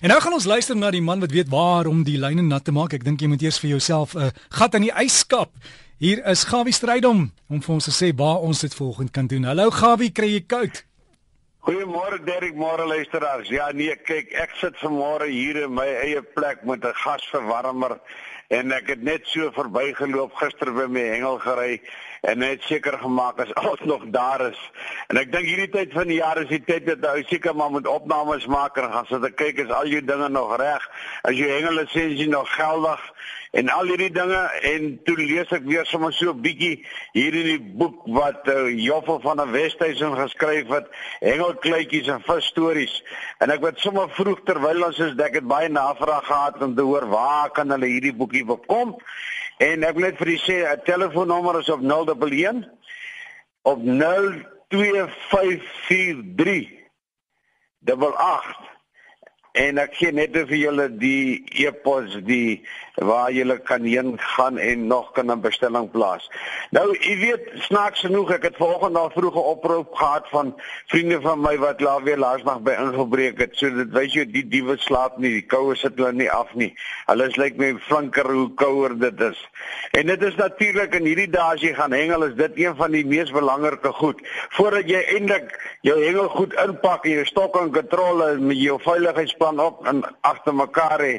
En nou gaan ons luister na die man wat weet waar om die lyne nat te maak. Ek dink jy moet eers vir jouself 'n uh, gat in die ys skap. Hier is Gawie Strydom om vir ons te sê waar ons dit volgende kan doen. Hallo Gawie, kry jy koud? Goeiemôre Derek, môre luisteraars. Ja nee, kyk, ek sit vanmôre hier in my eie plek met 'n gasverwarmer en ek het net so verbygeloop gister by my hengel gery en net seker gemaak as alles nog daar is. En ek dink hierdie tyd van die jaar is die tyd dat jy seker maar moet opnames maak en gaan sit en kyk is al jou dinge nog reg, as jou hengelisensie nog geldig en al hierdie dinge en toe lees ek weer sommer so 'n bietjie hier in die boek wat uh, Joffel van der Westhuizen geskryf het, hengelkluitjies en visstories. En ek het sommer vroeg terwyl ons is ek het baie navraag gehad om te hoor waar kan hulle hierdie boekie bekom? En ek wil net vir u sê 'n telefoonnommer is op 011 op 02543 double 8 en ek gee net vir julle die e-pos die waar jy kan heen gaan en nog kan 'n bestelling plaas. Nou, jy weet, snaaks genoeg, ek het vanoggend al vroeg 'n oproep gehad van vriende van my wat laat weer laasnag by ingebreek het. So dit wys jou die diewe slaap nie, die koue sit hulle nie af nie. Hulle is lyk my flinker hoe kouer dit is. En dit is natuurlik in hierdie dae as jy gaan hengel, is dit een van die mees belangrike goed. Voordat jy eintlik jou hengel goed inpak en jou stok en kontrole met jou veiligheidsplan op en agter mekaar hê.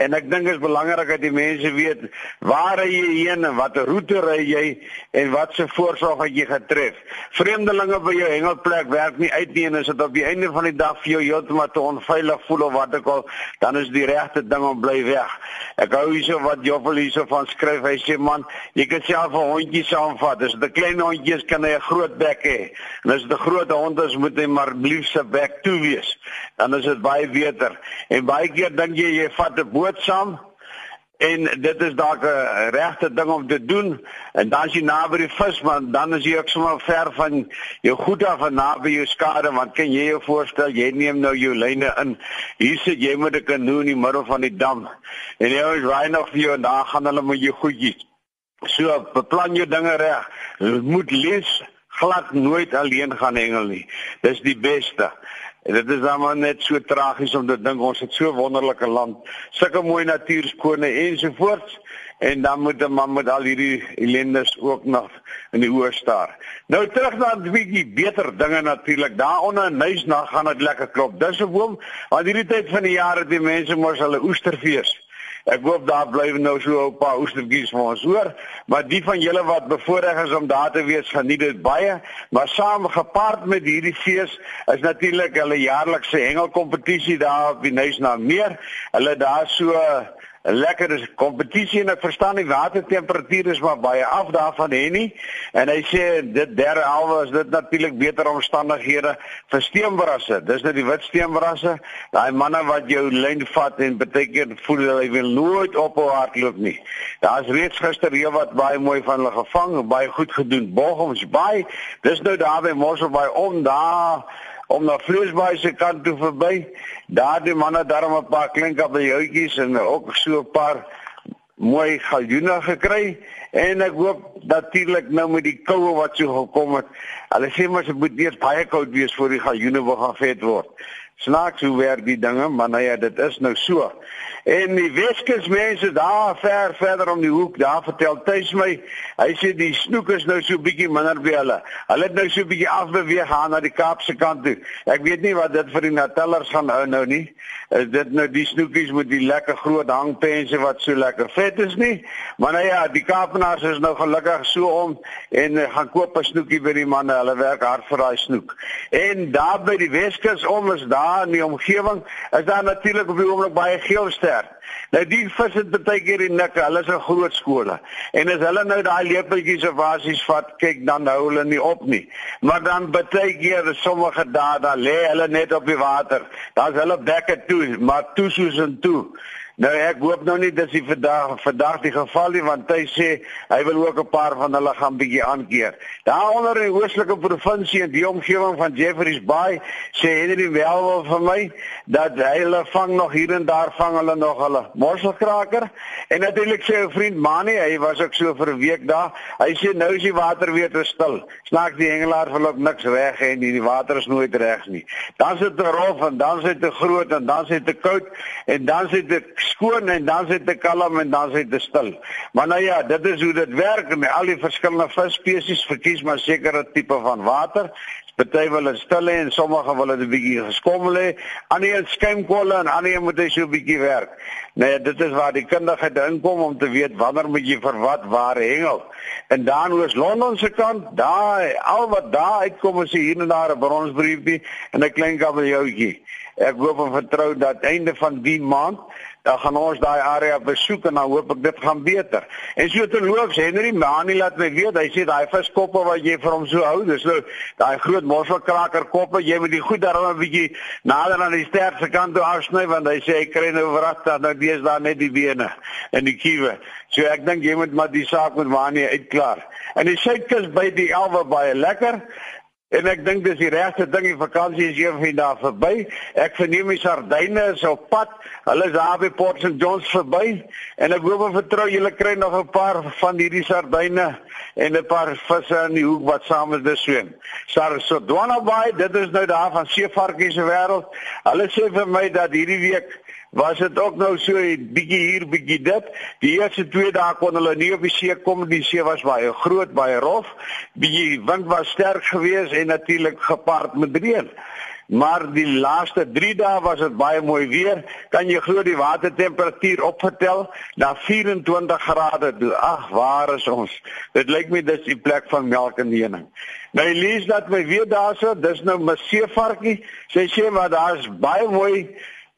En ek dink dit is belangrik dat die mense weet waar jy heen en watter roete ry jy en wat se voorsorg het jy getref. Vreemdelinge by jou hengelplek werk nie uit nie en as dit op die einde van die dag vir jou heeltemal te onveilig voel of wat ook al, dan is die regte ding om bly weg. Ek hou hierso wat Joffel hierso van skryf. Hy sê man, jy kan self 'n hondjie saamvat. As dit 'n klein hondjie is, kan hy 'n groot bek hê. En as dit 'n groot hond moet hy maar lief se bek toe wees. Dan is dit baie beter. En baie keer dink jy jy vat 'n boot saam en dit is dalk 'n regte ding om te doen en dan as jy naby die vis maar dan is jy ook sommer ver van jou goed af en naby jou skade want kan jy jou voorstel jy neem nou jou lyne in hier sit jy met 'n kanoe in die middel van die dam en jy is raai nog vir jou en daar gaan hulle met jou goedjies so beplan jou dinge reg moet lees glad nooit alleen gaan hengel nie dis die beste En dit is dan maar net so tragies om te dink ons het so wonderlike land, sulke mooi natuurskone ensovoorts en dan moet 'n man met al hierdie ellendes ook nog in die oë staar. Nou terug na 'n bietjie beter dinge natuurlik. Daaronder in Nuisnag gaan dit lekker klop. Dis 'n boom, want hierdie tyd van die jaar het die mense mos hulle oesterfees. Ek hoop daar bly nou so 'n paar oestertjies vir ons hoor, maar die van julle wat bevoorreg is om daar te wees, geniet dit baie, maar saam gepaard met hierdie fees is natuurlik hulle jaarlikse hengelkompetisie daar op die Nuisna meer. Hulle daar so lekker is kompetisie en ek verstaan die watertemperatuur is maar baie af daarvan hè nie. En hy sê dit derde halwe is dit natuurlik beter omstandighede vir steenbrasse. Dis nou die wit steenbrasse. Daai manne wat jou lyn vat en baie keer voel hulle wil nooit ophou hardloop nie. Daar's reeds gister hier wat baie mooi van hulle gevang baie goed gedoen. Bochums baie dis nou daar by Mosselbaai om daar om na Vleesbaai se kant toe verby. Daar die manne daarom 'n paar klein kabeljoutjies en ook so 'n paar mooi galjoene gekry en ek hoop natuurlik nou met die koue wat so gekom het. Hulle sê mos dit moet eers baie koud wees voor die galjoene gaan vet word. Snaaks hoe werk die dinge, maar nou ja, dit is nou so. En die Weskus mense daar ver verder om die hoek, daar vertel tuis my, hy sê die snoek is nou so bietjie minder by hulle. Hulle het nou so bietjie afbeweeg gaan na die Kaapse kant toe. Ek weet nie wat dit vir die Natallers gaan hou nou nie. Is dit nou die snoekies met die lekker groot hangpense wat so lekker vet is nie? Maar nou ja, die Kaapenaars is nou gelukkig so om en uh, gaan koop 'n snoekie by die manne. Hulle werk hard vir daai snoek. En daar by die Weskus om is daar in die omgewing, is daar natuurlik op die oomblik baie geelster. Nou die vis het baie keer in nikke, hulle is 'n groot skole. En as hulle nou daai lepeltjies of basies vat, kyk dan hou hulle nie op nie. Maar dan baie keer sommige dae dan lê hulle net op die water. Daar's hulle bekke toe, maar toe soos en toe. Nou ek hoop nou nie dis die vandag vandag die geval nie want hy sê hy wil ook 'n paar van hulle gaan bietjie aankeer. Daaronder in die oostelike provinsie in die omgewing van Jeffreys Bay sê Henry wel vir my dat hulle vang nog hier en daar vang hulle nog hulle mosselkraker en natuurlik sê 'n vriend Mani hy was ook so vir 'n week daar. Hy sê nou is die water weer te stil. Snaaks die hengelaar wil ook niks reg hê nie. Die water is nooit reg nie. Dan sit dit rof en dan sit dit groot en dan sit dit koud en dan sit dit skoon en dan sit dit kalm en dan sit dit stil. Maar nou ja, dit is hoe dit werk en al die verskillende visspesies verkies maar sekere tipe van water. Party wil dit stil hê en sommige wil dit 'n bietjie geskommel hê. Ander een skuimkolle en ander moet hy so 'n bietjie werk. Nee, ja, dit is waar die kundigheid inkom om te weet wanneer moet jy vir wat waar hengel. En dan oor Londen se kant, daai al wat daar uitkom is hier en daar 'n bronsbriefie en 'n klein kabeljoutjie. Ek hoop en vertrou dat einde van die maand dan gaan ons daai area besoek en dan hoop ek dit gaan beter. En so te loops Henry Mani laat my weet, hy sê daai viskoppe wat jy vir hom so hou, dis nou daai groot mosselkraker koppe, jy moet die goed daarom 'n bietjie nader aan die sterkste kant toe afsny want hy sê hy kry nou dan nou dis daar net die bene en die kiewe. So ek dink jy moet maar die saak met Mani uitklaar. En die suidkus by die Elwe baie lekker. En ek dink dis die regte ding, die vakansie is hier van daar verby. Ek verneem die sardyne is op pad. Hulle is daar by Port St Johns verby en ek hoop en vertrou julle kry nog 'n paar van hierdie sardyne en 'n paar visse in die hoek wat saam met dit swem. Sar so Dwana Bay, dit is nou daar van seevarkies se wêreld. Hulle sê vir my dat hierdie week was dit ook nou so bietjie hier bietjie dit. Die eerste twee dae kon hulle nie op die see kom, die see was baie groot, baie rof. Die wind was sterk geweest en natuurlik gepaard met reën. Maar die laaste 3 dae was dit baie mooi weer. Kan jy glo die watertemperatuur opgetel na 24 grade toe. Ag, waar is ons? Dit lyk my dis die plek van melk en honing. Nou lees dat my weer daarso, dis nou my seevarkie. Sy sê maar daar's baie mooi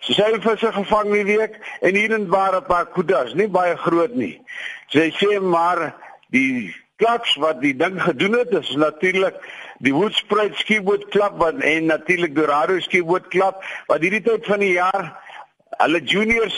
Sy visse gevang die week en hier en waar 'n paar kudas, nie baie groot nie. Sy sê maar die klaks wat die ding gedoen het is natuurlik die Woodspruit skieboot klap wat en natuurlik Dorado skieboot klap wat hierdie tyd van die jaar hulle juniors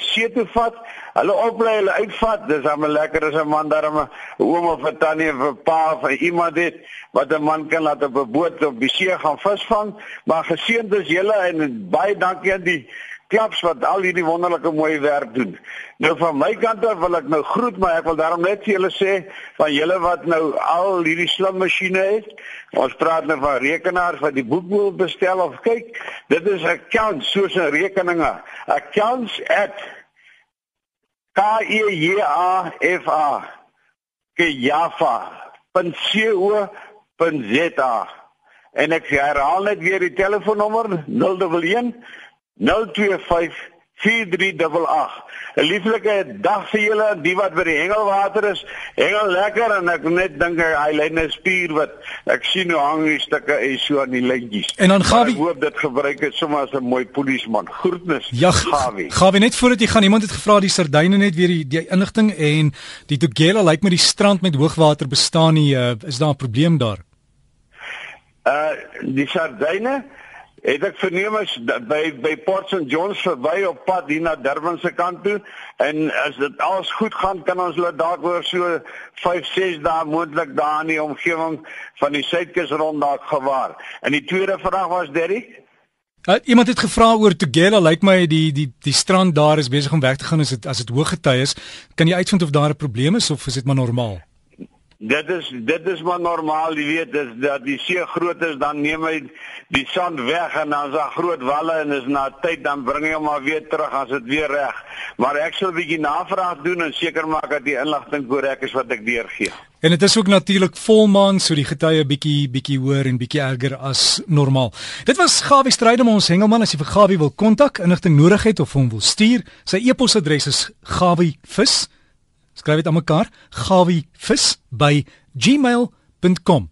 see toe vat, hulle oplei, hulle uitvat. Dis hom lekker as 'n man daarmee oom of 'n tannie of 'n pa of iemand dit wat 'n man kan laat op 'n boot op die see gaan visvang. Maar geseënd is julle en baie dankie aan die klaps wat al hierdie wonderlike mooi werk doen. Nou van my kant af wil ek nou groet, maar ek wil daarom net vir julle sê van julle wat nou al hierdie slim masjiene het. Ons praat nou van rekenaars wat die boek wil bestel of kyk, dit is accounts soos 'n rekeninge. Accounts at K E J A F A Kjafa. .co.za en ek herhaal net weer die telefoonnommer 011 025 4388. 'n Lieflike dag vir julle, die wat by die hengelwater is. Hengel lekker en ek net dink hy lê 'n spier wat ek sien hoe hang die stukke is so aan die lyntjies. En dan Gawie, hoop dit gebruik het sommer as 'n mooi polisieman. Groetnis. Ja, Gawie. Gawie net voordat jy gaan, iemand het gevra die sardyne net weer die, die inligting en die Tugela lyk like met die strand met hoogwater bestaan nie. Uh, is daar 'n probleem daar? Uh die sardyne Het ek verneem is by by Port St Johns verby op pad hier na Durban se kant toe en as dit alles goed gaan kan ons hulle dalk oor so 5 6 dae moontlik daar in die omgewing van die suidkus rond dalk gewaar. En die tweede vraag was Derrick Uh, iemand het gevra oor Tugela, lyk like my die die die strand daar is besig om weg te gaan as dit as dit hoë gety is. Kan jy uitvind of daar 'n probleem is of is dit maar normaal? Dit is dit is maar normaal, jy weet, dis dat die see groot is, dan neem hy die sand weg en dan is daar groot walle en is na tyd dan bring hy hom maar weer terug as dit weer reg. Maar ek sal 'n bietjie navraag doen en seker maak dat die inligting korrek is wat ek deurgee. En dit is ook natuurlik volmaan, so die getye bietjie bietjie hoër en bietjie erger as normaal. Dit was Gawie Strydom ons hengelman as jy vir Gawie wil kontak, inligting nodig het of hom wil stuur, sy e-posadres is gawievis Skryf dit aan mekaar. Gawie vis by gmail.com